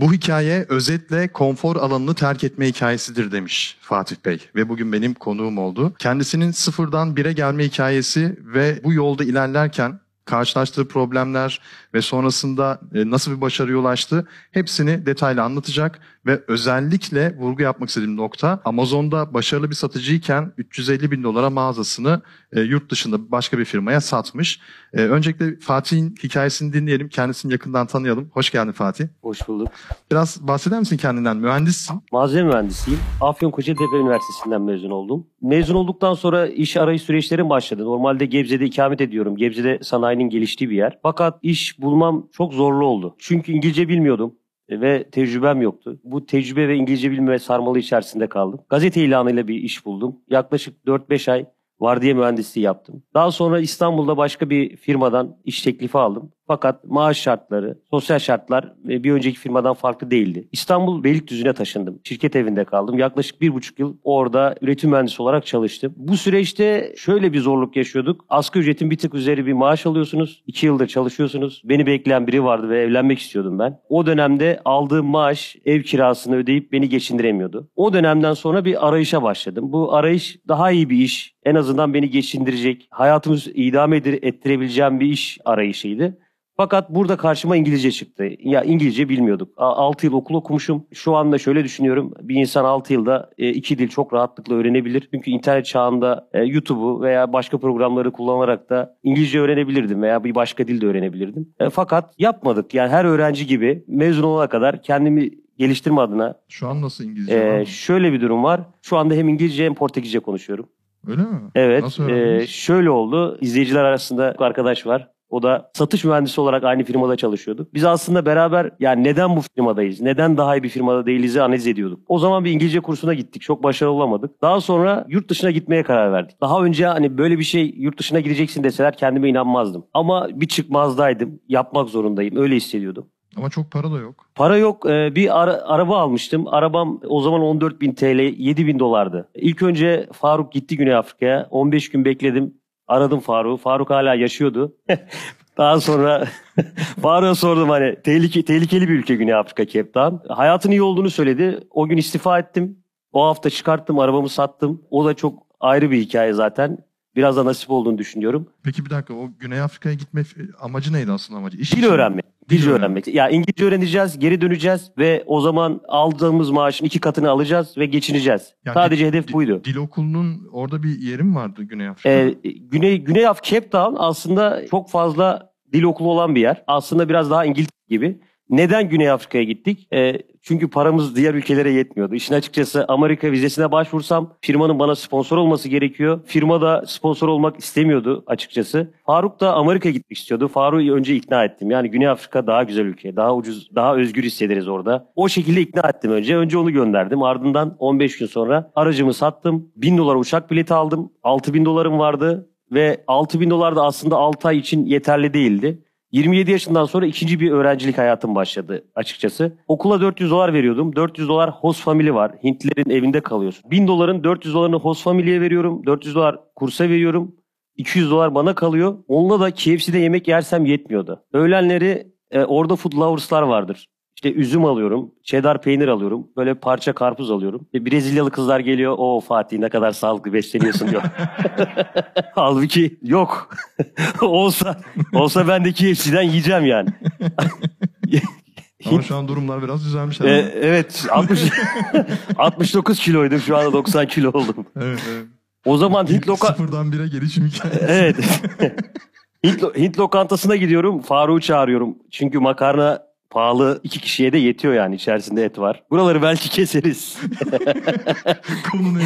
Bu hikaye özetle konfor alanını terk etme hikayesidir demiş Fatih Bey ve bugün benim konuğum oldu. Kendisinin sıfırdan bire gelme hikayesi ve bu yolda ilerlerken karşılaştığı problemler ve sonrasında e, nasıl bir başarıya ulaştı hepsini detaylı anlatacak ve özellikle vurgu yapmak istediğim nokta Amazon'da başarılı bir satıcıyken 350 bin dolara mağazasını e, yurt dışında başka bir firmaya satmış. E, öncelikle Fatih'in hikayesini dinleyelim, kendisini yakından tanıyalım. Hoş geldin Fatih. Hoş bulduk. Biraz bahseder misin kendinden? Mühendissin. Malzeme mühendisiyim. Afyon Kocatepe Üniversitesi'nden mezun oldum. Mezun olduktan sonra iş arayış süreçlerim başladı. Normalde Gebze'de ikamet ediyorum. Gebze'de sanayinin geliştiği bir yer. Fakat iş bulmam çok zorlu oldu. Çünkü İngilizce bilmiyordum ve tecrübem yoktu. Bu tecrübe ve İngilizce bilme sarmalı içerisinde kaldım. Gazete ilanıyla bir iş buldum. Yaklaşık 4-5 ay vardiya mühendisliği yaptım. Daha sonra İstanbul'da başka bir firmadan iş teklifi aldım. Fakat maaş şartları, sosyal şartlar bir önceki firmadan farklı değildi. İstanbul Beylikdüzü'ne taşındım. Şirket evinde kaldım. Yaklaşık bir buçuk yıl orada üretim mühendisi olarak çalıştım. Bu süreçte şöyle bir zorluk yaşıyorduk. Asgari ücretin bir tık üzeri bir maaş alıyorsunuz. İki yıldır çalışıyorsunuz. Beni bekleyen biri vardı ve evlenmek istiyordum ben. O dönemde aldığım maaş ev kirasını ödeyip beni geçindiremiyordu. O dönemden sonra bir arayışa başladım. Bu arayış daha iyi bir iş, en azından beni geçindirecek, hayatımı idame ettirebileceğim bir iş arayışıydı. Fakat burada karşıma İngilizce çıktı. Ya İngilizce bilmiyorduk. 6 yıl okul okumuşum. Şu anda şöyle düşünüyorum. Bir insan 6 yılda e, iki dil çok rahatlıkla öğrenebilir. Çünkü internet çağında e, YouTube'u veya başka programları kullanarak da İngilizce öğrenebilirdim veya bir başka dil de öğrenebilirdim. E, fakat yapmadık. Yani her öğrenci gibi mezun olana kadar kendimi geliştirme adına. Şu an nasıl İngilizce e, Şöyle bir durum var. Şu anda hem İngilizce hem Portekizce konuşuyorum. Öyle mi? Evet. Nasıl e, şöyle oldu. İzleyiciler arasında arkadaş var. O da satış mühendisi olarak aynı firmada çalışıyorduk. Biz aslında beraber yani neden bu firmadayız, neden daha iyi bir firmada değiliz'i analiz ediyorduk. O zaman bir İngilizce kursuna gittik. Çok başarılı olamadık. Daha sonra yurt dışına gitmeye karar verdik. Daha önce hani böyle bir şey yurt dışına gideceksin deseler kendime inanmazdım. Ama bir çıkmazdaydım. Yapmak zorundayım. Öyle hissediyordum. Ama çok para da yok. Para yok. Ee, bir ara, araba almıştım. Arabam o zaman 14 bin TL, 7 bin dolardı. İlk önce Faruk gitti Güney Afrika'ya. 15 gün bekledim. Aradım Faruk'u. Faruk hala yaşıyordu. Daha sonra Faruk'a sordum hani tehlike, tehlikeli bir ülke Güney Afrika Cape Town. Hayatın iyi olduğunu söyledi. O gün istifa ettim. O hafta çıkarttım arabamı sattım. O da çok ayrı bir hikaye zaten. Biraz da nasip olduğunu düşünüyorum. Peki bir dakika o Güney Afrika'ya gitme amacı neydi aslında amacı? İş Dil öğrenmek. Dil öğrenmek. Ya İngilizce öğreneceğiz, geri döneceğiz ve o zaman aldığımız maaşın iki katını alacağız ve geçineceğiz. Yani Sadece dil, hedef buydu. Dil okulunun orada bir yeri mi vardı Güney Afrika'da? Ee, Güney Güney Afrika Cape Town aslında çok fazla dil okulu olan bir yer. Aslında biraz daha İngiltere gibi. Neden Güney Afrika'ya gittik? E, çünkü paramız diğer ülkelere yetmiyordu. İşin açıkçası Amerika vizesine başvursam firmanın bana sponsor olması gerekiyor. Firma da sponsor olmak istemiyordu açıkçası. Faruk da Amerika'ya gitmek istiyordu. Faruk'u önce ikna ettim. Yani Güney Afrika daha güzel ülke. Daha ucuz, daha özgür hissederiz orada. O şekilde ikna ettim önce. Önce onu gönderdim. Ardından 15 gün sonra aracımı sattım. 1000 dolar uçak bileti aldım. 6000 dolarım vardı. Ve 6000 dolar da aslında 6 ay için yeterli değildi. 27 yaşından sonra ikinci bir öğrencilik hayatım başladı açıkçası. Okula 400 dolar veriyordum. 400 dolar host family var. Hintlilerin evinde kalıyorsun. 1000 doların 400 dolarını host family'ye veriyorum. 400 dolar kursa veriyorum. 200 dolar bana kalıyor. Onunla da KFC'de yemek yersem yetmiyordu. Öğlenleri e, orada food lovers'lar vardır. İşte üzüm alıyorum, cheddar peynir alıyorum, böyle parça karpuz alıyorum. E, Brezilyalı kızlar geliyor, o Fatih ne kadar sağlıklı besleniyorsun diyor. Halbuki yok. olsa olsa ben de KFC'den yiyeceğim yani. Ama şu an durumlar biraz düzelmiş. Ee, evet 60, 69 kiloydum şu anda 90 kilo oldum. Evet evet. O zaman Hint loka... Sıfırdan bire gelişim hikayesi. Evet. Hint, Hint lokantasına gidiyorum. Faruk'u çağırıyorum. Çünkü makarna pahalı iki kişiye de yetiyor yani içerisinde et var. Buraları belki keseriz. Konunun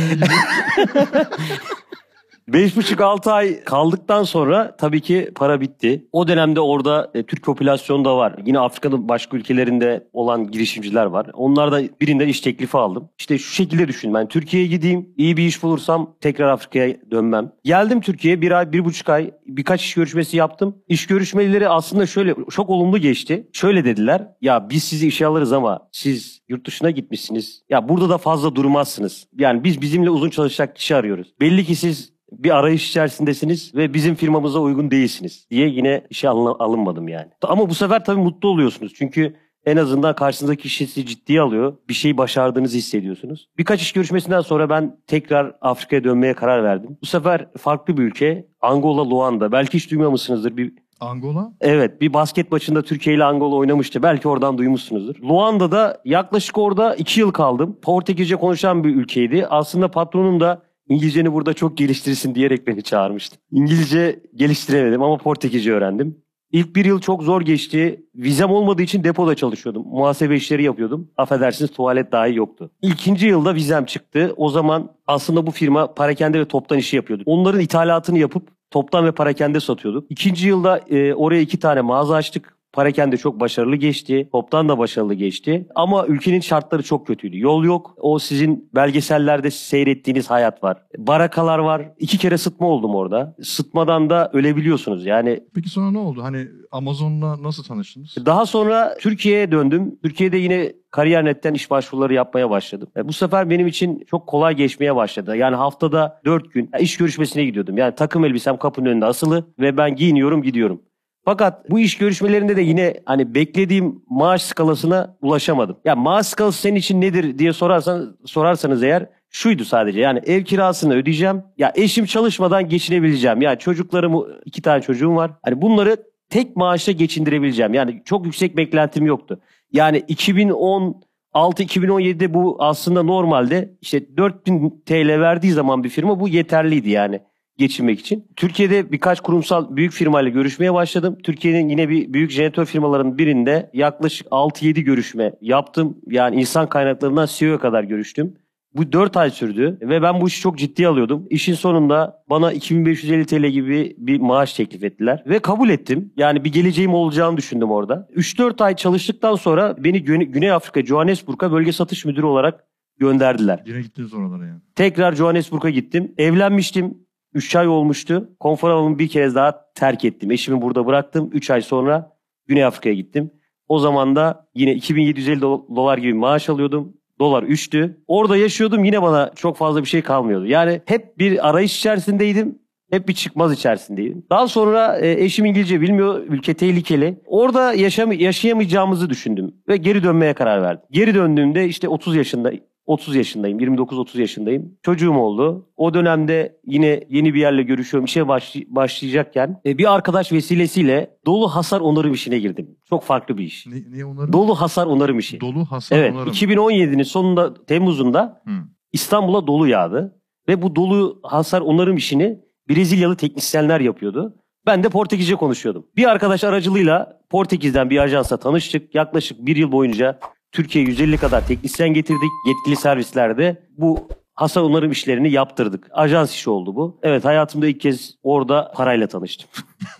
5,5-6 ay kaldıktan sonra tabii ki para bitti. O dönemde orada e, Türk popülasyonu da var. Yine Afrika'nın başka ülkelerinde olan girişimciler var. Onlardan birinden iş teklifi aldım. İşte şu şekilde düşün. Ben Türkiye'ye gideyim. iyi bir iş bulursam tekrar Afrika'ya dönmem. Geldim Türkiye'ye bir ay, bir buçuk ay birkaç iş görüşmesi yaptım. İş görüşmeleri aslında şöyle çok olumlu geçti. Şöyle dediler. Ya biz sizi işe alırız ama siz yurt dışına gitmişsiniz. Ya burada da fazla durmazsınız. Yani biz bizimle uzun çalışacak kişi arıyoruz. Belli ki siz bir arayış içerisindesiniz ve bizim firmamıza uygun değilsiniz diye yine işe alın, alınmadım yani. Ama bu sefer tabii mutlu oluyorsunuz. Çünkü en azından karşınızdaki kişi sizi ciddiye alıyor. Bir şeyi başardığınızı hissediyorsunuz. Birkaç iş görüşmesinden sonra ben tekrar Afrika'ya dönmeye karar verdim. Bu sefer farklı bir ülke. Angola, Luanda. Belki hiç duymamışsınızdır. Bir Angola? Evet bir basket maçında Türkiye ile Angola oynamıştı. Belki oradan duymuşsunuzdur. Luanda'da yaklaşık orada 2 yıl kaldım. Portekizce konuşan bir ülkeydi. Aslında patronum da İngilizceni burada çok geliştirirsin diyerek beni çağırmıştı. İngilizce geliştiremedim ama Portekizce öğrendim. İlk bir yıl çok zor geçti. Vizem olmadığı için depoda çalışıyordum. Muhasebe işleri yapıyordum. Affedersiniz tuvalet dahi yoktu. İkinci yılda vizem çıktı. O zaman aslında bu firma parakende ve toptan işi yapıyordu. Onların ithalatını yapıp toptan ve parakende satıyorduk. İkinci yılda e, oraya iki tane mağaza açtık. Parakende çok başarılı geçti. Toptan da başarılı geçti. Ama ülkenin şartları çok kötüydü. Yol yok. O sizin belgesellerde seyrettiğiniz hayat var. Barakalar var. İki kere sıtma oldum orada. Sıtmadan da ölebiliyorsunuz. Yani Peki sonra ne oldu? Hani Amazon'la nasıl tanıştınız? daha sonra Türkiye'ye döndüm. Türkiye'de yine Kariyer.net'ten iş başvuruları yapmaya başladım. E, bu sefer benim için çok kolay geçmeye başladı. Yani haftada 4 gün iş görüşmesine gidiyordum. Yani takım elbisem kapının önünde asılı ve ben giyiniyorum gidiyorum. Fakat bu iş görüşmelerinde de yine hani beklediğim maaş skalasına ulaşamadım. Ya maaş skalası senin için nedir diye sorarsan sorarsanız eğer şuydu sadece. Yani ev kirasını ödeyeceğim. Ya eşim çalışmadan geçinebileceğim. Yani çocuklarım iki tane çocuğum var. Hani bunları tek maaşla geçindirebileceğim. Yani çok yüksek beklentim yoktu. Yani 2016-2017'de bu aslında normalde işte 4000 TL verdiği zaman bir firma bu yeterliydi yani geçinmek için. Türkiye'de birkaç kurumsal büyük firmayla görüşmeye başladım. Türkiye'nin yine bir büyük jeneratör firmaların birinde yaklaşık 6-7 görüşme yaptım. Yani insan kaynaklarından CEO'ya kadar görüştüm. Bu 4 ay sürdü ve ben bu işi çok ciddi alıyordum. İşin sonunda bana 2550 TL gibi bir maaş teklif ettiler ve kabul ettim. Yani bir geleceğim olacağını düşündüm orada. 3-4 ay çalıştıktan sonra beni Güney, Güney Afrika Johannesburg'a bölge satış müdürü olarak gönderdiler. Yine gittiniz oralara yani. Tekrar Johannesburg'a gittim. Evlenmiştim. 3 ay olmuştu. Konfor alanımı bir kez daha terk ettim. Eşimi burada bıraktım. 3 ay sonra Güney Afrika'ya gittim. O zaman da yine 2750 do- dolar gibi maaş alıyordum. Dolar 3'tü. Orada yaşıyordum yine bana çok fazla bir şey kalmıyordu. Yani hep bir arayış içerisindeydim. Hep bir çıkmaz içerisindeydim. Daha sonra e, eşim İngilizce bilmiyor. Ülke tehlikeli. Orada yaşam yaşayamayacağımızı düşündüm. Ve geri dönmeye karar verdim. Geri döndüğümde işte 30 yaşında 30 yaşındayım. 29-30 yaşındayım. Çocuğum oldu. O dönemde yine yeni bir yerle görüşüyorum. İşe başlay- başlayacakken e, bir arkadaş vesilesiyle dolu hasar onarım işine girdim. Çok farklı bir iş. Ne, ne onarım? Dolu hasar onarım işi. Dolu hasar Evet, onarım. 2017'nin sonunda Temmuz'unda Hı. İstanbul'a dolu yağdı ve bu dolu hasar onarım işini Brezilyalı teknisyenler yapıyordu. Ben de Portekizce konuşuyordum. Bir arkadaş aracılığıyla Portekiz'den bir ajansa tanıştık. Yaklaşık bir yıl boyunca Türkiye'ye 150 kadar teknisyen getirdik. Yetkili servislerde bu hasar onarım işlerini yaptırdık. Ajans işi oldu bu. Evet hayatımda ilk kez orada parayla tanıştım.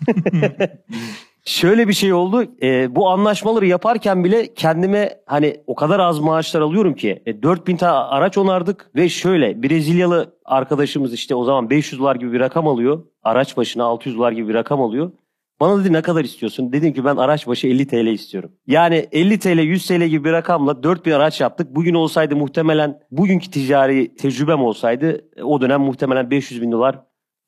Şöyle bir şey oldu. e, bu anlaşmaları yaparken bile kendime hani o kadar az maaşlar alıyorum ki. E, 4000 tane araç onardık ve şöyle Brezilyalı arkadaşımız işte o zaman 500 dolar gibi bir rakam alıyor. Araç başına 600 dolar gibi bir rakam alıyor. Bana dedi ne kadar istiyorsun? Dedim ki ben araç başı 50 TL istiyorum. Yani 50 TL 100 TL gibi bir rakamla 4000 araç yaptık. Bugün olsaydı muhtemelen bugünkü ticari tecrübem olsaydı e, o dönem muhtemelen 500 bin dolar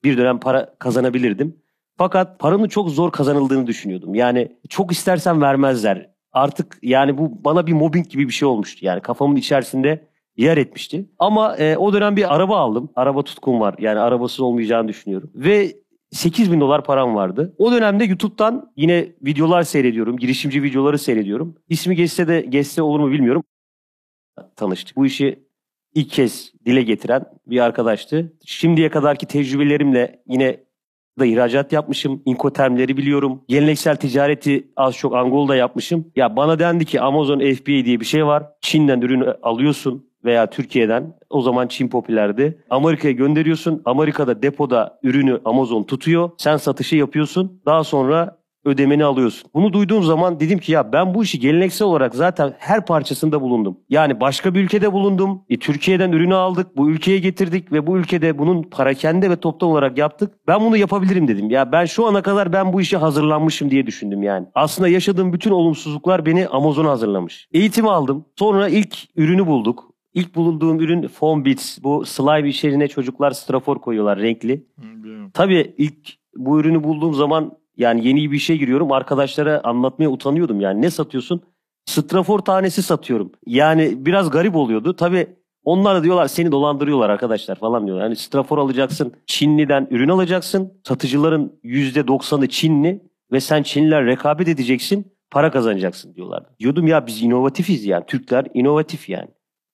bir dönem para kazanabilirdim. Fakat paranın çok zor kazanıldığını düşünüyordum. Yani çok istersen vermezler. Artık yani bu bana bir mobbing gibi bir şey olmuştu. Yani kafamın içerisinde yer etmişti. Ama e, o dönem bir araba aldım. Araba tutkum var. Yani arabasız olmayacağını düşünüyorum. Ve 8 bin dolar param vardı. O dönemde YouTube'dan yine videolar seyrediyorum. Girişimci videoları seyrediyorum. İsmi geçse de geçse olur mu bilmiyorum. Tanıştık. Bu işi ilk kez dile getiren bir arkadaştı. Şimdiye kadarki tecrübelerimle yine da ihracat yapmışım. Incotermleri biliyorum. Geleneksel ticareti az çok Angol'da yapmışım. Ya bana dendi ki Amazon FBA diye bir şey var. Çin'den ürünü alıyorsun veya Türkiye'den. O zaman Çin popülerdi. Amerika'ya gönderiyorsun. Amerika'da depoda ürünü Amazon tutuyor. Sen satışı yapıyorsun. Daha sonra ödemeni alıyorsun. Bunu duyduğum zaman dedim ki ya ben bu işi geleneksel olarak zaten her parçasında bulundum. Yani başka bir ülkede bulundum. E, Türkiye'den ürünü aldık. Bu ülkeye getirdik ve bu ülkede bunun parakende ve toptan olarak yaptık. Ben bunu yapabilirim dedim. Ya ben şu ana kadar ben bu işe hazırlanmışım diye düşündüm yani. Aslında yaşadığım bütün olumsuzluklar beni Amazon'a hazırlamış. Eğitim aldım. Sonra ilk ürünü bulduk. İlk bulunduğum ürün Foam Beats. Bu slime içerine çocuklar strafor koyuyorlar renkli. Tabii ilk bu ürünü bulduğum zaman yani yeni bir işe giriyorum. Arkadaşlara anlatmaya utanıyordum yani. Ne satıyorsun? strafor tanesi satıyorum. Yani biraz garip oluyordu. Tabii onlar da diyorlar seni dolandırıyorlar arkadaşlar falan diyorlar. Yani strafor alacaksın, Çinli'den ürün alacaksın. Satıcıların %90'ı Çinli ve sen Çinliler rekabet edeceksin, para kazanacaksın diyorlar. Diyordum ya biz inovatifiz yani. Türkler inovatif yani.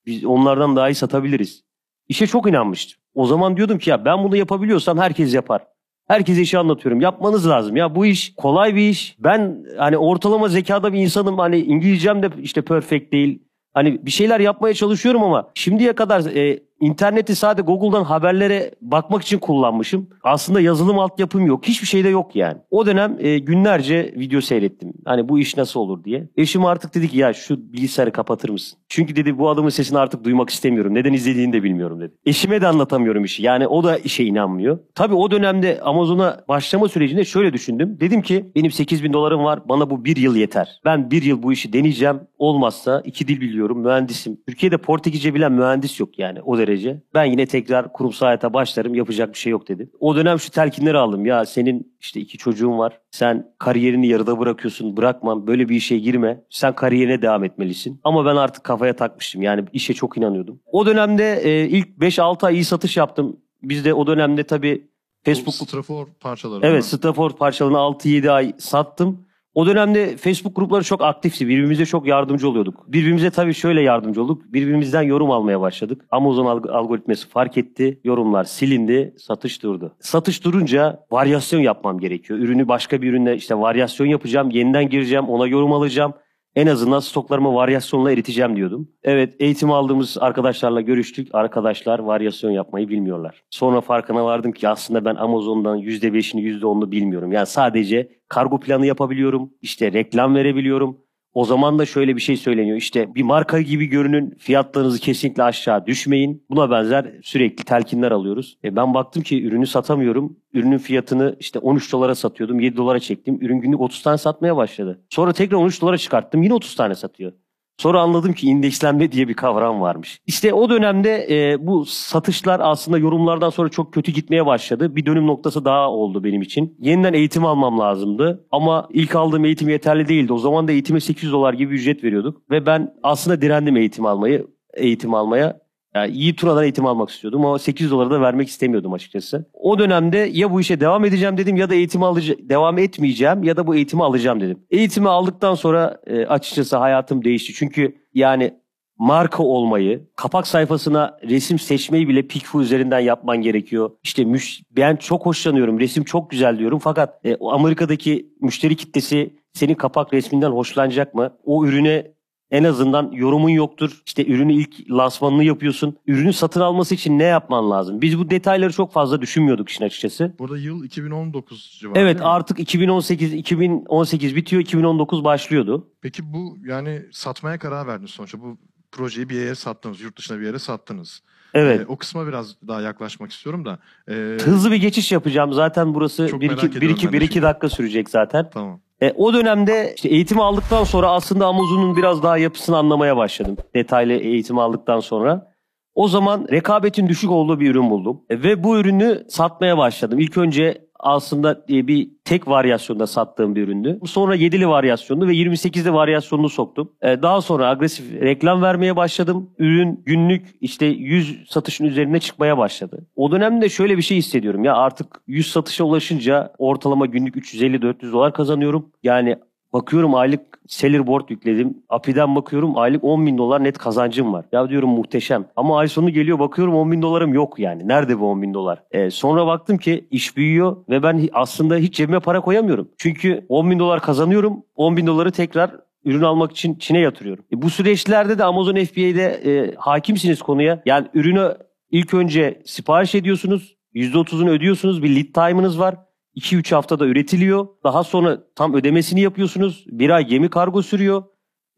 Biz onlardan daha iyi satabiliriz. İşe çok inanmıştım. O zaman diyordum ki ya ben bunu yapabiliyorsam herkes yapar. Herkese işi anlatıyorum. Yapmanız lazım. Ya bu iş kolay bir iş. Ben hani ortalama zekada bir insanım. Hani İngilizcem de işte perfect değil. Hani bir şeyler yapmaya çalışıyorum ama şimdiye kadar e, İnterneti sadece Google'dan haberlere bakmak için kullanmışım. Aslında yazılım altyapım yok. Hiçbir şey de yok yani. O dönem e, günlerce video seyrettim. Hani bu iş nasıl olur diye. Eşim artık dedi ki ya şu bilgisayarı kapatır mısın? Çünkü dedi bu adamın sesini artık duymak istemiyorum. Neden izlediğini de bilmiyorum dedi. Eşime de anlatamıyorum işi. Yani o da işe inanmıyor. Tabii o dönemde Amazon'a başlama sürecinde şöyle düşündüm. Dedim ki benim 8 bin dolarım var. Bana bu bir yıl yeter. Ben bir yıl bu işi deneyeceğim. Olmazsa iki dil biliyorum. Mühendisim. Türkiye'de Portekizce bilen mühendis yok yani o derece derece. Ben yine tekrar kurumsal hayata başlarım yapacak bir şey yok dedim. O dönem şu telkinleri aldım. Ya senin işte iki çocuğun var. Sen kariyerini yarıda bırakıyorsun. Bırakmam. Böyle bir işe girme. Sen kariyerine devam etmelisin. Ama ben artık kafaya takmıştım. Yani işe çok inanıyordum. O dönemde e, ilk 5-6 ay iyi satış yaptım. Biz de o dönemde tabii Facebook... Strafor parçaları. Evet Strafor parçalarını 6-7 ay sattım. O dönemde Facebook grupları çok aktifti. Birbirimize çok yardımcı oluyorduk. Birbirimize tabii şöyle yardımcı olduk. Birbirimizden yorum almaya başladık. Amazon algoritması fark etti. Yorumlar silindi. Satış durdu. Satış durunca varyasyon yapmam gerekiyor. Ürünü başka bir ürünle işte varyasyon yapacağım. Yeniden gireceğim. Ona yorum alacağım en azından stoklarımı varyasyonla eriteceğim diyordum. Evet eğitim aldığımız arkadaşlarla görüştük. Arkadaşlar varyasyon yapmayı bilmiyorlar. Sonra farkına vardım ki aslında ben Amazon'dan %5'ini %10'unu bilmiyorum. Yani sadece kargo planı yapabiliyorum. İşte reklam verebiliyorum. O zaman da şöyle bir şey söyleniyor. İşte bir marka gibi görünün fiyatlarınızı kesinlikle aşağı düşmeyin. Buna benzer sürekli telkinler alıyoruz. E ben baktım ki ürünü satamıyorum. Ürünün fiyatını işte 13 dolara satıyordum. 7 dolara çektim. Ürün günlük 30 tane satmaya başladı. Sonra tekrar 13 dolara çıkarttım. Yine 30 tane satıyor. Sonra anladım ki indekslenme diye bir kavram varmış. İşte o dönemde e, bu satışlar aslında yorumlardan sonra çok kötü gitmeye başladı. Bir dönüm noktası daha oldu benim için. Yeniden eğitim almam lazımdı. Ama ilk aldığım eğitim yeterli değildi. O zaman da eğitime 800 dolar gibi ücret veriyorduk. Ve ben aslında direndim eğitim almayı eğitim almaya. Yani iyi turadan eğitim almak istiyordum ama 800 doları da vermek istemiyordum açıkçası. O dönemde ya bu işe devam edeceğim dedim ya da eğitimi alacağım, devam etmeyeceğim ya da bu eğitimi alacağım dedim. Eğitimi aldıktan sonra e, açıkçası hayatım değişti. Çünkü yani marka olmayı, kapak sayfasına resim seçmeyi bile Pickfu üzerinden yapman gerekiyor. İşte müş ben çok hoşlanıyorum, resim çok güzel diyorum fakat e, Amerika'daki müşteri kitlesi senin kapak resminden hoşlanacak mı? O ürüne en azından yorumun yoktur. İşte ürünü ilk lansmanını yapıyorsun. Ürünü satın alması için ne yapman lazım? Biz bu detayları çok fazla düşünmüyorduk işin açıkçası. Burada yıl 2019 civarı. Evet artık 2018 2018 bitiyor 2019 başlıyordu. Peki bu yani satmaya karar verdiniz sonuçta. Bu projeyi bir yere sattınız, yurt dışına bir yere sattınız. Evet. Ee, o kısma biraz daha yaklaşmak istiyorum da. E, Hızlı bir geçiş yapacağım. Zaten burası 1-2 dakika sürecek zaten. Tamam. E, o dönemde işte eğitimi aldıktan sonra aslında Amazon'un biraz daha yapısını anlamaya başladım. Detaylı eğitim aldıktan sonra. O zaman rekabetin düşük olduğu bir ürün buldum. E, ve bu ürünü satmaya başladım. İlk önce aslında e, bir tek varyasyonda sattığım bir üründü. Sonra 7'li varyasyonlu ve 28'li varyasyonunu soktum. E, daha sonra agresif reklam vermeye başladım. Ürün günlük işte 100 satışın üzerine çıkmaya başladı. O dönemde şöyle bir şey hissediyorum. Ya artık 100 satışa ulaşınca ortalama günlük 350-400 dolar kazanıyorum. Yani Bakıyorum aylık seller board yükledim. API'den bakıyorum aylık 10 bin dolar net kazancım var. Ya diyorum muhteşem. Ama ay sonu geliyor bakıyorum 10 bin dolarım yok yani. Nerede bu 10 bin dolar? Ee, sonra baktım ki iş büyüyor ve ben aslında hiç cebime para koyamıyorum. Çünkü 10 bin dolar kazanıyorum. 10 bin doları tekrar ürün almak için Çin'e yatırıyorum. E, bu süreçlerde de Amazon FBA'de e, hakimsiniz konuya. Yani ürünü ilk önce sipariş ediyorsunuz. %30'unu ödüyorsunuz. Bir lead time'ınız var. 2-3 haftada üretiliyor. Daha sonra tam ödemesini yapıyorsunuz. Bir ay gemi kargo sürüyor.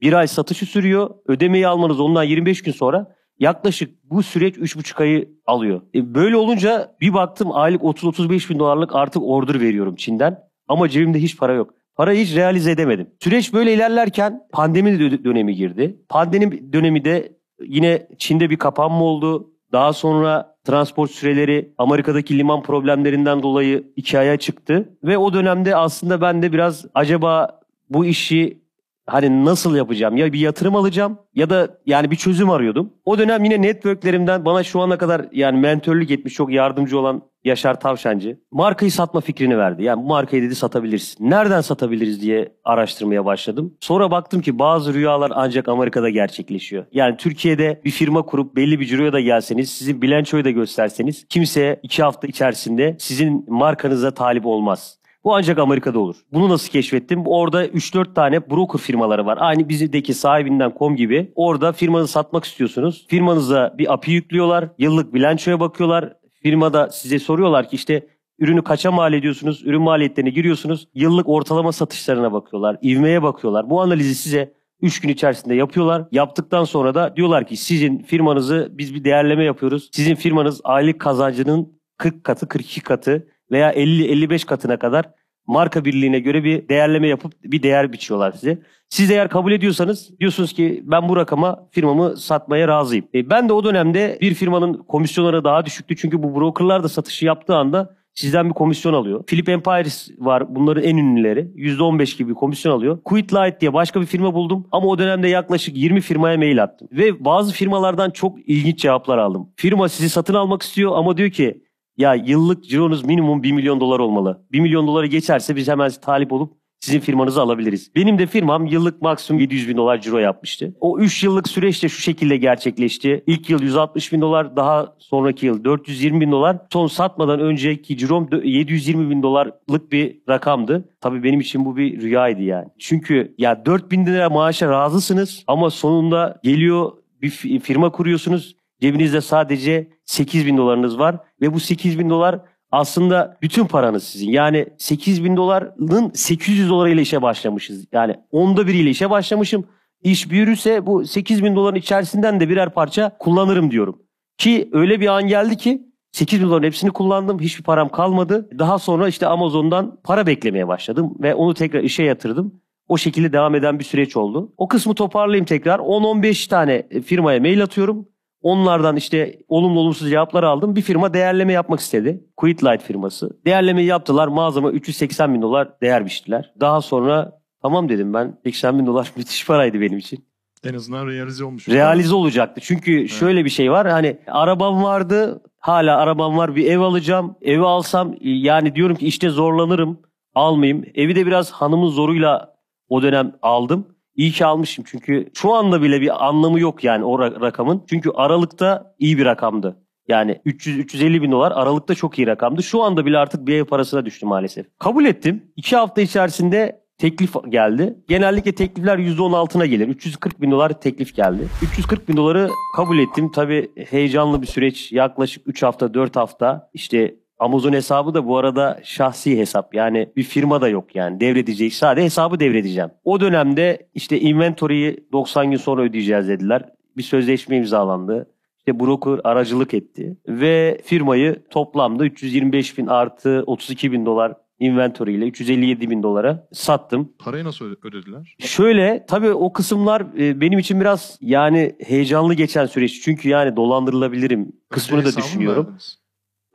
Bir ay satışı sürüyor. Ödemeyi almanız ondan 25 gün sonra yaklaşık bu süreç 3,5 ayı alıyor. E böyle olunca bir baktım aylık 30-35 bin dolarlık artık order veriyorum Çin'den. Ama cebimde hiç para yok. Parayı hiç realize edemedim. Süreç böyle ilerlerken pandemi dönemi girdi. Pandemi dönemi de yine Çin'de bir kapanma oldu. Daha sonra transport süreleri Amerika'daki liman problemlerinden dolayı iki aya çıktı. Ve o dönemde aslında ben de biraz acaba bu işi Hani nasıl yapacağım? Ya bir yatırım alacağım ya da yani bir çözüm arıyordum. O dönem yine networklerimden bana şu ana kadar yani mentörlük etmiş çok yardımcı olan Yaşar Tavşancı markayı satma fikrini verdi. Yani bu markayı dedi satabilirsin. Nereden satabiliriz diye araştırmaya başladım. Sonra baktım ki bazı rüyalar ancak Amerika'da gerçekleşiyor. Yani Türkiye'de bir firma kurup belli bir ciroya da gelseniz, sizin bilançoyu da gösterseniz kimse iki hafta içerisinde sizin markanıza talip olmaz. Bu ancak Amerika'da olur. Bunu nasıl keşfettim? Orada 3-4 tane broker firmaları var. Aynı bizdeki sahibinden com gibi. Orada firmanızı satmak istiyorsunuz. Firmanıza bir API yüklüyorlar. Yıllık bilançoya bakıyorlar. Firmada size soruyorlar ki işte ürünü kaça mal ediyorsunuz? Ürün maliyetlerine giriyorsunuz. Yıllık ortalama satışlarına bakıyorlar. ivmeye bakıyorlar. Bu analizi size 3 gün içerisinde yapıyorlar. Yaptıktan sonra da diyorlar ki sizin firmanızı biz bir değerleme yapıyoruz. Sizin firmanız aylık kazancının 40 katı, 42 katı veya 50-55 katına kadar marka birliğine göre bir değerleme yapıp bir değer biçiyorlar size. Siz eğer kabul ediyorsanız diyorsunuz ki ben bu rakama firmamı satmaya razıyım. E, ben de o dönemde bir firmanın komisyonları daha düşüktü. Çünkü bu brokerlar da satışı yaptığı anda sizden bir komisyon alıyor. Philip Empires var bunların en ünlüleri. %15 gibi bir komisyon alıyor. Quit Light diye başka bir firma buldum. Ama o dönemde yaklaşık 20 firmaya mail attım. Ve bazı firmalardan çok ilginç cevaplar aldım. Firma sizi satın almak istiyor ama diyor ki ya yıllık cironuz minimum 1 milyon dolar olmalı. 1 milyon doları geçerse biz hemen talip olup sizin firmanızı alabiliriz. Benim de firmam yıllık maksimum 700 bin dolar ciro yapmıştı. O 3 yıllık süreçte şu şekilde gerçekleşti. İlk yıl 160 bin dolar, daha sonraki yıl 420 bin dolar. Son satmadan önceki cirom 720 bin dolarlık bir rakamdı. Tabii benim için bu bir rüyaydı yani. Çünkü ya 4 bin lira maaşa razısınız ama sonunda geliyor bir firma kuruyorsunuz. Cebinizde sadece 8 bin dolarınız var ve bu 8 bin dolar aslında bütün paranız sizin. Yani 8 bin doların 800 dolarıyla işe başlamışız. Yani onda biriyle işe başlamışım. İş büyürse bu 8 bin doların içerisinden de birer parça kullanırım diyorum. Ki öyle bir an geldi ki 8 bin doların hepsini kullandım. Hiçbir param kalmadı. Daha sonra işte Amazon'dan para beklemeye başladım ve onu tekrar işe yatırdım. O şekilde devam eden bir süreç oldu. O kısmı toparlayayım tekrar. 10-15 tane firmaya mail atıyorum. Onlardan işte olumlu olumsuz cevaplar aldım. Bir firma değerleme yapmak istedi. Quitlight firması. Değerlemeyi yaptılar. Mağazama 380 bin dolar değer biçtiler. Daha sonra tamam dedim ben. 80 bin dolar müthiş paraydı benim için. En azından realize olmuş. Realize olacaktı. Çünkü evet. şöyle bir şey var. Hani arabam vardı. Hala arabam var. Bir ev alacağım. Evi alsam yani diyorum ki işte zorlanırım. Almayayım. Evi de biraz hanımın zoruyla o dönem aldım. İyi ki almışım çünkü şu anda bile bir anlamı yok yani o rakamın. Çünkü Aralık'ta iyi bir rakamdı. Yani 300-350 bin dolar Aralık'ta çok iyi rakamdı. Şu anda bile artık bir ev parasına düştü maalesef. Kabul ettim. İki hafta içerisinde teklif geldi. Genellikle teklifler %10 altına gelir. 340 bin dolar teklif geldi. 340 bin doları kabul ettim. Tabii heyecanlı bir süreç. Yaklaşık 3 hafta 4 hafta işte Amazon hesabı da bu arada şahsi hesap. Yani bir firma da yok yani. Devredecek. Sadece hesabı devredeceğim. O dönemde işte inventory'yi 90 gün sonra ödeyeceğiz dediler. Bir sözleşme imzalandı. İşte broker aracılık etti. Ve firmayı toplamda 325 bin artı 32 bin dolar inventory ile 357 bin dolara sattım. Parayı nasıl ödediler? Şöyle tabii o kısımlar e, benim için biraz yani heyecanlı geçen süreç. Çünkü yani dolandırılabilirim kısmını da düşünüyorum.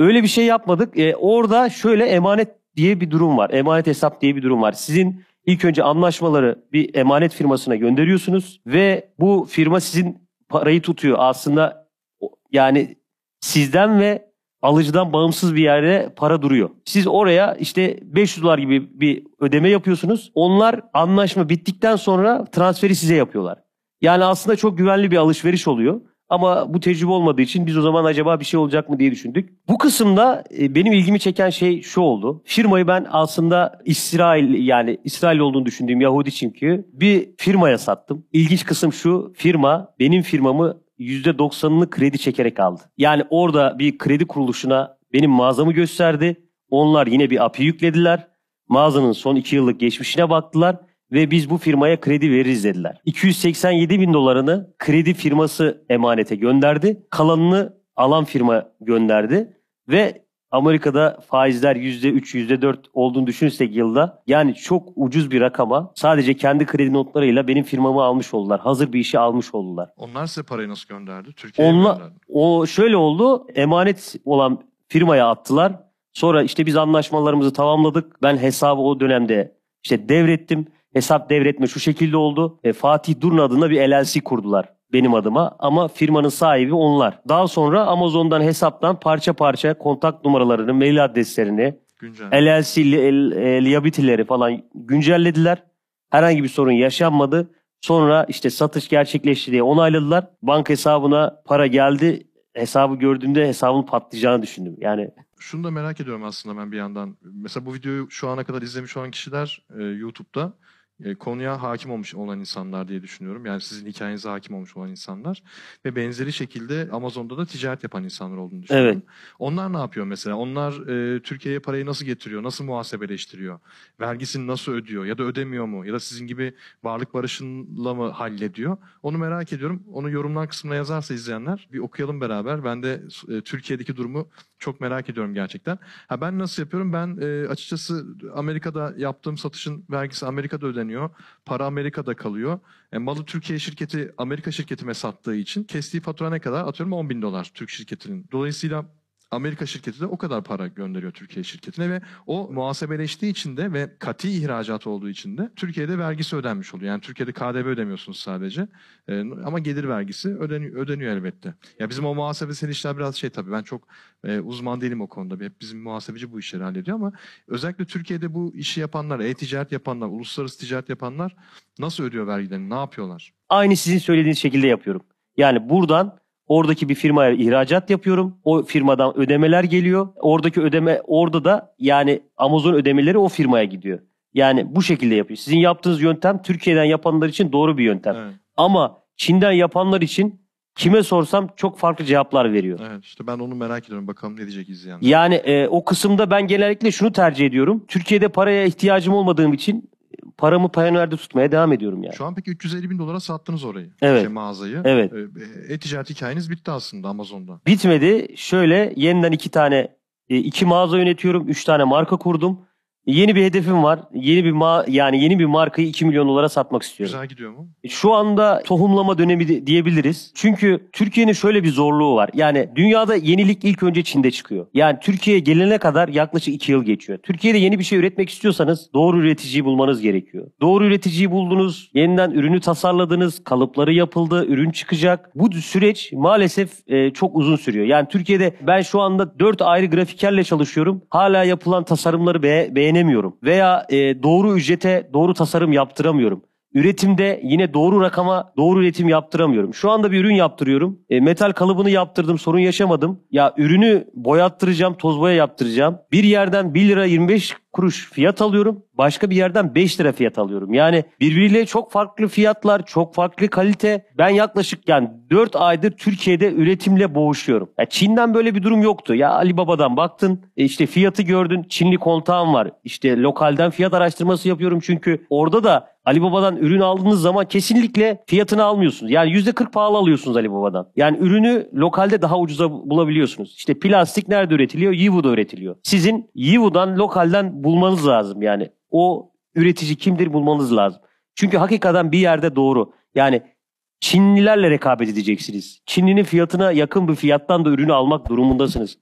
Öyle bir şey yapmadık. E, orada şöyle emanet diye bir durum var. Emanet hesap diye bir durum var. Sizin ilk önce anlaşmaları bir emanet firmasına gönderiyorsunuz ve bu firma sizin parayı tutuyor. Aslında yani sizden ve alıcıdan bağımsız bir yerde para duruyor. Siz oraya işte 500 dolar gibi bir ödeme yapıyorsunuz. Onlar anlaşma bittikten sonra transferi size yapıyorlar. Yani aslında çok güvenli bir alışveriş oluyor. Ama bu tecrübe olmadığı için biz o zaman acaba bir şey olacak mı diye düşündük. Bu kısımda e, benim ilgimi çeken şey şu oldu. Firmayı ben aslında İsrail yani İsrail olduğunu düşündüğüm Yahudi çünkü bir firmaya sattım. İlginç kısım şu firma benim firmamı %90'ını kredi çekerek aldı. Yani orada bir kredi kuruluşuna benim mağazamı gösterdi. Onlar yine bir API yüklediler. Mağazanın son 2 yıllık geçmişine baktılar ve biz bu firmaya kredi veririz dediler. 287 bin dolarını kredi firması emanete gönderdi. Kalanını alan firma gönderdi ve Amerika'da faizler %3, %4 olduğunu düşünürsek yılda yani çok ucuz bir rakama sadece kendi kredi notlarıyla benim firmamı almış oldular. Hazır bir işi almış oldular. Onlar size parayı nasıl gönderdi? Türkiye'ye Onla, gönderdi. O şöyle oldu. Emanet olan firmaya attılar. Sonra işte biz anlaşmalarımızı tamamladık. Ben hesabı o dönemde işte devrettim. Hesap devretme şu şekilde oldu. E, Fatih Durun adında bir LLC kurdular benim adıma ama firmanın sahibi onlar. Daha sonra Amazon'dan hesaptan parça parça kontak numaralarını, mail adreslerini, Güncel. LLC li- e, liability'leri falan güncellediler. Herhangi bir sorun yaşanmadı. Sonra işte satış gerçekleşti diye onayladılar. Banka hesabına para geldi. Hesabı gördüğümde hesabın patlayacağını düşündüm. Yani Şunu da merak ediyorum aslında ben bir yandan. Mesela bu videoyu şu ana kadar izlemiş olan kişiler e, YouTube'da e, konuya hakim olmuş olan insanlar diye düşünüyorum. Yani sizin hikayenize hakim olmuş olan insanlar. Ve benzeri şekilde Amazon'da da ticaret yapan insanlar olduğunu düşünüyorum. Onlar ne yapıyor mesela? Onlar e, Türkiye'ye parayı nasıl getiriyor? Nasıl muhasebeleştiriyor? Vergisini nasıl ödüyor? Ya da ödemiyor mu? Ya da sizin gibi varlık barışınla mı hallediyor? Onu merak ediyorum. Onu yorumlar kısmına yazarsa izleyenler bir okuyalım beraber. Ben de e, Türkiye'deki durumu çok merak ediyorum gerçekten. Ha ben nasıl yapıyorum? Ben e, açıkçası Amerika'da yaptığım satışın vergisi Amerika'da ödeniyor. Para Amerika'da kalıyor. E, malı Türkiye şirketi Amerika şirketime sattığı için kestiği fatura ne kadar? Atıyorum 10 bin dolar Türk şirketinin. Dolayısıyla Amerika şirketi de o kadar para gönderiyor Türkiye şirketine ve o muhasebeleştiği için de ve kati ihracat olduğu için de Türkiye'de vergisi ödenmiş oluyor. Yani Türkiye'de KDV ödemiyorsunuz sadece E, ama gelir vergisi ödeniyor, ödeniyor elbette. Ya bizim o muhasebesel işler biraz şey tabii ben çok e, uzman değilim o konuda. Hep bizim muhasebeci bu işleri hallediyor ama özellikle Türkiye'de bu işi yapanlar, e-ticaret yapanlar, uluslararası ticaret yapanlar nasıl ödüyor vergilerini, ne yapıyorlar? aynı sizin söylediğiniz şekilde yapıyorum. Yani buradan oradaki bir firmaya ihracat yapıyorum. O firmadan ödemeler geliyor. Oradaki ödeme orada da yani Amazon ödemeleri o firmaya gidiyor. Yani bu şekilde yapıyor. Sizin yaptığınız yöntem Türkiye'den yapanlar için doğru bir yöntem. Evet, Ama Çin'den yapanlar için kime sorsam çok farklı cevaplar veriyor. evet işte ben onu merak ediyorum. Bakalım ne diyecek izleyenler. Yani e, o kısımda ben genellikle şunu tercih ediyorum. Türkiye'de paraya ihtiyacım olmadığım için paramı Payoneer'de tutmaya devam ediyorum yani. Şu an peki 350 bin dolara sattınız orayı. Evet. Şey, mağazayı. Evet. E, E-ticaret hikayeniz bitti aslında Amazon'da. Bitmedi. Şöyle yeniden iki tane e, iki mağaza yönetiyorum. Üç tane marka kurdum. Yeni bir hedefim var. Yeni bir ma yani yeni bir markayı 2 milyon dolara satmak istiyorum. Güzel gidiyor mu? Şu anda tohumlama dönemi de- diyebiliriz. Çünkü Türkiye'nin şöyle bir zorluğu var. Yani dünyada yenilik ilk önce Çin'de çıkıyor. Yani Türkiye'ye gelene kadar yaklaşık 2 yıl geçiyor. Türkiye'de yeni bir şey üretmek istiyorsanız doğru üreticiyi bulmanız gerekiyor. Doğru üreticiyi buldunuz, yeniden ürünü tasarladınız, kalıpları yapıldı, ürün çıkacak. Bu süreç maalesef e, çok uzun sürüyor. Yani Türkiye'de ben şu anda 4 ayrı grafikerle çalışıyorum. Hala yapılan tasarımları be- beğenemiyorum. Veya e, doğru ücrete doğru tasarım yaptıramıyorum. Üretimde yine doğru rakama doğru üretim yaptıramıyorum. Şu anda bir ürün yaptırıyorum. E, metal kalıbını yaptırdım sorun yaşamadım. Ya ürünü boyattıracağım toz boya yaptıracağım. Bir yerden 1 lira 25 kuruş fiyat alıyorum. Başka bir yerden 5 lira fiyat alıyorum. Yani birbiriyle çok farklı fiyatlar, çok farklı kalite. Ben yaklaşık yani 4 aydır Türkiye'de üretimle boğuşuyorum. Ya Çin'den böyle bir durum yoktu. Ya Ali Baba'dan baktın, e, işte fiyatı gördün, Çinli kontağım var. İşte lokalden fiyat araştırması yapıyorum çünkü orada da Ali Baba'dan ürün aldığınız zaman kesinlikle fiyatını almıyorsunuz. Yani %40 pahalı alıyorsunuz Ali Baba'dan. Yani ürünü lokalde daha ucuza bulabiliyorsunuz. İşte plastik nerede üretiliyor? Yivu'da üretiliyor. Sizin Yivu'dan lokalden bulmanız lazım yani. O üretici kimdir bulmanız lazım. Çünkü hakikaten bir yerde doğru. Yani Çinlilerle rekabet edeceksiniz. Çinlinin fiyatına yakın bir fiyattan da ürünü almak durumundasınız.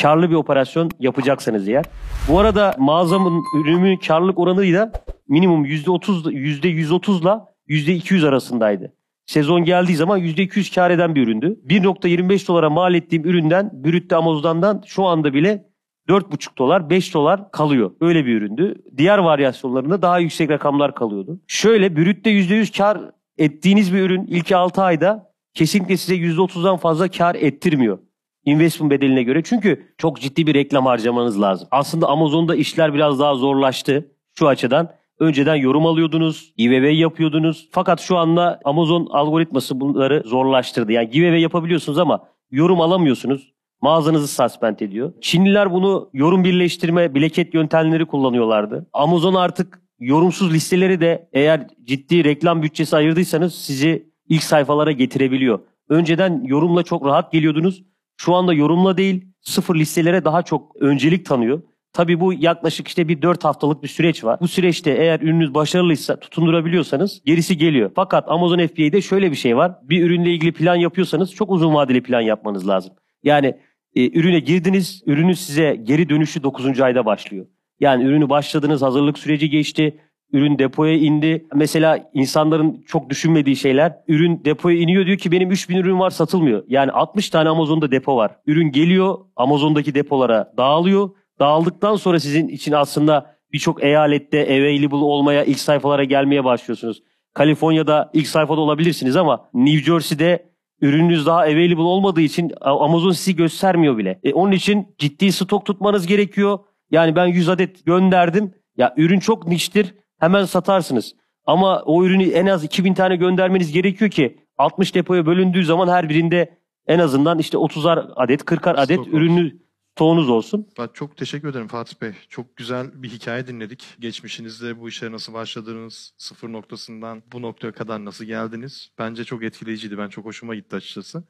Karlı bir operasyon yapacaksanız eğer. Bu arada mağazamın ürünümün karlılık oranı da minimum %30 %130 ile %200 arasındaydı. Sezon geldiği zaman %200 kar eden bir üründü. 1.25 dolara mal ettiğim üründen Brütte Amazon'dan şu anda bile 4,5 dolar 5 dolar kalıyor. Öyle bir üründü. Diğer varyasyonlarında daha yüksek rakamlar kalıyordu. Şöyle Brütte %100 kar ettiğiniz bir ürün ilk 6 ayda kesinlikle size %30'dan fazla kar ettirmiyor. Investment bedeline göre. Çünkü çok ciddi bir reklam harcamanız lazım. Aslında Amazon'da işler biraz daha zorlaştı şu açıdan. Önceden yorum alıyordunuz, giveaway yapıyordunuz. Fakat şu anda Amazon algoritması bunları zorlaştırdı. Yani giveaway yapabiliyorsunuz ama yorum alamıyorsunuz. Mağazanızı suspend ediyor. Çinliler bunu yorum birleştirme, bileket yöntemleri kullanıyorlardı. Amazon artık yorumsuz listeleri de eğer ciddi reklam bütçesi ayırdıysanız sizi ilk sayfalara getirebiliyor. Önceden yorumla çok rahat geliyordunuz. Şu anda yorumla değil sıfır listelere daha çok öncelik tanıyor. Tabii bu yaklaşık işte bir 4 haftalık bir süreç var. Bu süreçte eğer ürününüz başarılıysa tutundurabiliyorsanız gerisi geliyor. Fakat Amazon FBA'de şöyle bir şey var. Bir ürünle ilgili plan yapıyorsanız çok uzun vadeli plan yapmanız lazım. Yani e, ürüne girdiniz, ürünün size geri dönüşü 9. ayda başlıyor. Yani ürünü başladınız, hazırlık süreci geçti, Ürün depoya indi. Mesela insanların çok düşünmediği şeyler. Ürün depoya iniyor diyor ki benim 3000 ürün var satılmıyor. Yani 60 tane Amazon'da depo var. Ürün geliyor Amazon'daki depolara dağılıyor. Dağıldıktan sonra sizin için aslında birçok eyalette available olmaya ilk sayfalara gelmeye başlıyorsunuz. Kaliforniya'da ilk sayfada olabilirsiniz ama New Jersey'de ürününüz daha available olmadığı için Amazon sizi göstermiyor bile. E, onun için ciddi stok tutmanız gerekiyor. Yani ben 100 adet gönderdim. Ya ürün çok niştir. Hemen satarsınız. Ama o ürünü en az 2000 tane göndermeniz gerekiyor ki 60 depoya bölündüğü zaman her birinde en azından işte 30'ar adet 40'ar adet Stok ürünü stoğunuz olsun. Ben çok teşekkür ederim Fatih Bey. Çok güzel bir hikaye dinledik. Geçmişinizde bu işe nasıl başladınız, sıfır noktasından bu noktaya kadar nasıl geldiniz? Bence çok etkileyiciydi. Ben çok hoşuma gitti açıkçası.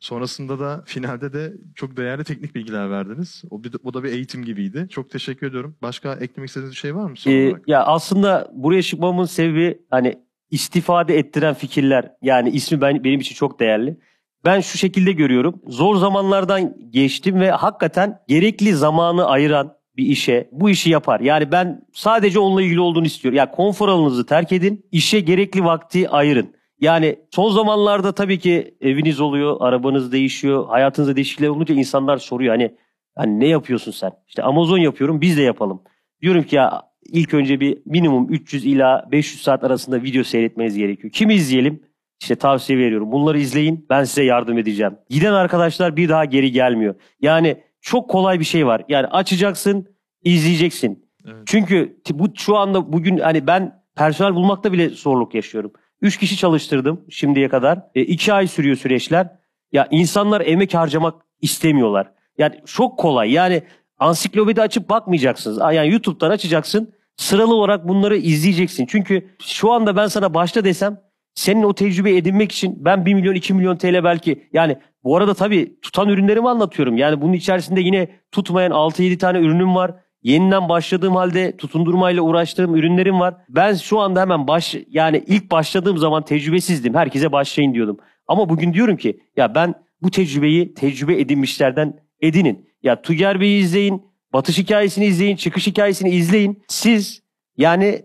Sonrasında da finalde de çok değerli teknik bilgiler verdiniz. O, bir, o da bir eğitim gibiydi. Çok teşekkür ediyorum. Başka eklemek istediğiniz bir şey var mı son Ee, olarak? ya aslında buraya çıkmamın sebebi hani istifade ettiren fikirler. Yani ismi ben, benim için çok değerli. Ben şu şekilde görüyorum. Zor zamanlardan geçtim ve hakikaten gerekli zamanı ayıran bir işe bu işi yapar. Yani ben sadece onunla ilgili olduğunu istiyorum. Yani konfor alanınızı terk edin, işe gerekli vakti ayırın. Yani son zamanlarda tabii ki eviniz oluyor, arabanız değişiyor, hayatınızda değişiklikler olunca insanlar soruyor hani hani ne yapıyorsun sen? İşte Amazon yapıyorum, biz de yapalım. Diyorum ki ya ilk önce bir minimum 300 ila 500 saat arasında video seyretmeniz gerekiyor. Kimi izleyelim? İşte tavsiye veriyorum. Bunları izleyin. Ben size yardım edeceğim. Giden arkadaşlar bir daha geri gelmiyor. Yani çok kolay bir şey var. Yani açacaksın, izleyeceksin. Evet. Çünkü bu şu anda bugün hani ben personel bulmakta bile zorluk yaşıyorum. Üç kişi çalıştırdım şimdiye kadar. E, iki ay sürüyor süreçler. Ya insanlar emek harcamak istemiyorlar. Yani çok kolay. Yani ansiklopedi açıp bakmayacaksınız. Yani YouTube'dan açacaksın. Sıralı olarak bunları izleyeceksin. Çünkü şu anda ben sana başla desem senin o tecrübeyi edinmek için ben 1 milyon 2 milyon TL belki yani bu arada tabii tutan ürünlerimi anlatıyorum. Yani bunun içerisinde yine tutmayan 6-7 tane ürünüm var. Yeniden başladığım halde tutundurmayla uğraştığım ürünlerim var. Ben şu anda hemen baş yani ilk başladığım zaman tecrübesizdim. Herkese başlayın diyordum. Ama bugün diyorum ki ya ben bu tecrübeyi tecrübe edinmişlerden edinin. Ya Tuger Bey'i izleyin, batış hikayesini izleyin, çıkış hikayesini izleyin. Siz yani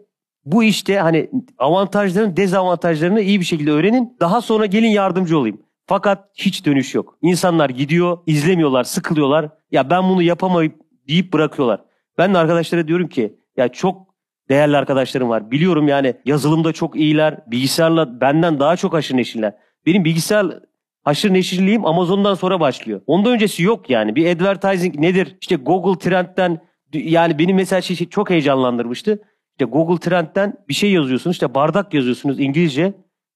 bu işte hani avantajlarını dezavantajlarını iyi bir şekilde öğrenin. Daha sonra gelin yardımcı olayım. Fakat hiç dönüş yok. İnsanlar gidiyor, izlemiyorlar, sıkılıyorlar. Ya ben bunu yapamayıp deyip bırakıyorlar. Ben de arkadaşlara diyorum ki ya çok değerli arkadaşlarım var. Biliyorum yani yazılımda çok iyiler. Bilgisayarla benden daha çok haşır neşirler. Benim bilgisayar haşır neşirliğim Amazon'dan sonra başlıyor. Ondan öncesi yok yani. Bir advertising nedir? İşte Google Trend'den yani benim mesela şey, şey çok heyecanlandırmıştı. İşte Google Trend'den bir şey yazıyorsunuz. işte bardak yazıyorsunuz İngilizce.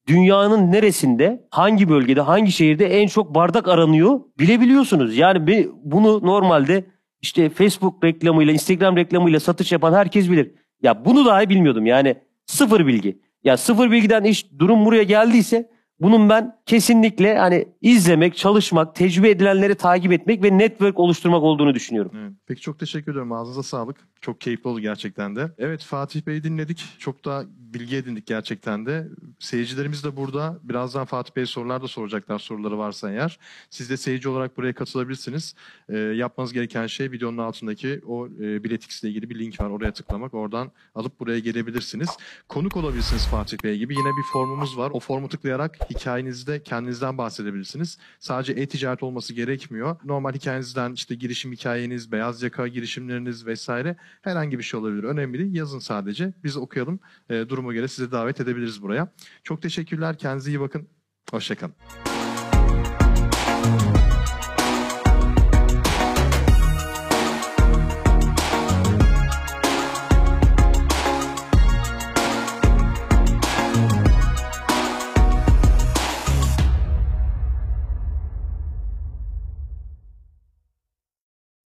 Dünyanın neresinde, hangi bölgede, hangi şehirde en çok bardak aranıyor bilebiliyorsunuz. Yani bunu normalde işte Facebook reklamıyla, Instagram reklamıyla satış yapan herkes bilir. Ya bunu dahi bilmiyordum. Yani sıfır bilgi. Ya sıfır bilgiden iş durum buraya geldiyse bunun ben kesinlikle hani izlemek, çalışmak, tecrübe edilenleri takip etmek ve network oluşturmak olduğunu düşünüyorum. Evet. Peki çok teşekkür ederim. Ağzınıza sağlık. Çok keyifli oldu gerçekten de. Evet Fatih Bey'i dinledik. Çok da bilgi edindik gerçekten de. Seyircilerimiz de burada. Birazdan Fatih Bey sorular da soracaklar soruları varsa eğer. Siz de seyirci olarak buraya katılabilirsiniz. Ee, yapmanız gereken şey videonun altındaki o e, biletix ile ilgili bir link var. Oraya tıklamak. Oradan alıp buraya gelebilirsiniz. Konuk olabilirsiniz Fatih Bey gibi. Yine bir formumuz var. O formu tıklayarak hikayenizde kendinizden bahsedebilirsiniz. Sadece e-ticaret olması gerekmiyor. Normal hikayenizden işte girişim hikayeniz, beyaz yaka girişimleriniz vesaire herhangi bir şey olabilir. Önemli değil. Yazın sadece. Biz okuyalım. E, duruma göre sizi davet edebiliriz buraya. Çok teşekkürler. Kendinize iyi bakın. Hoşçakalın.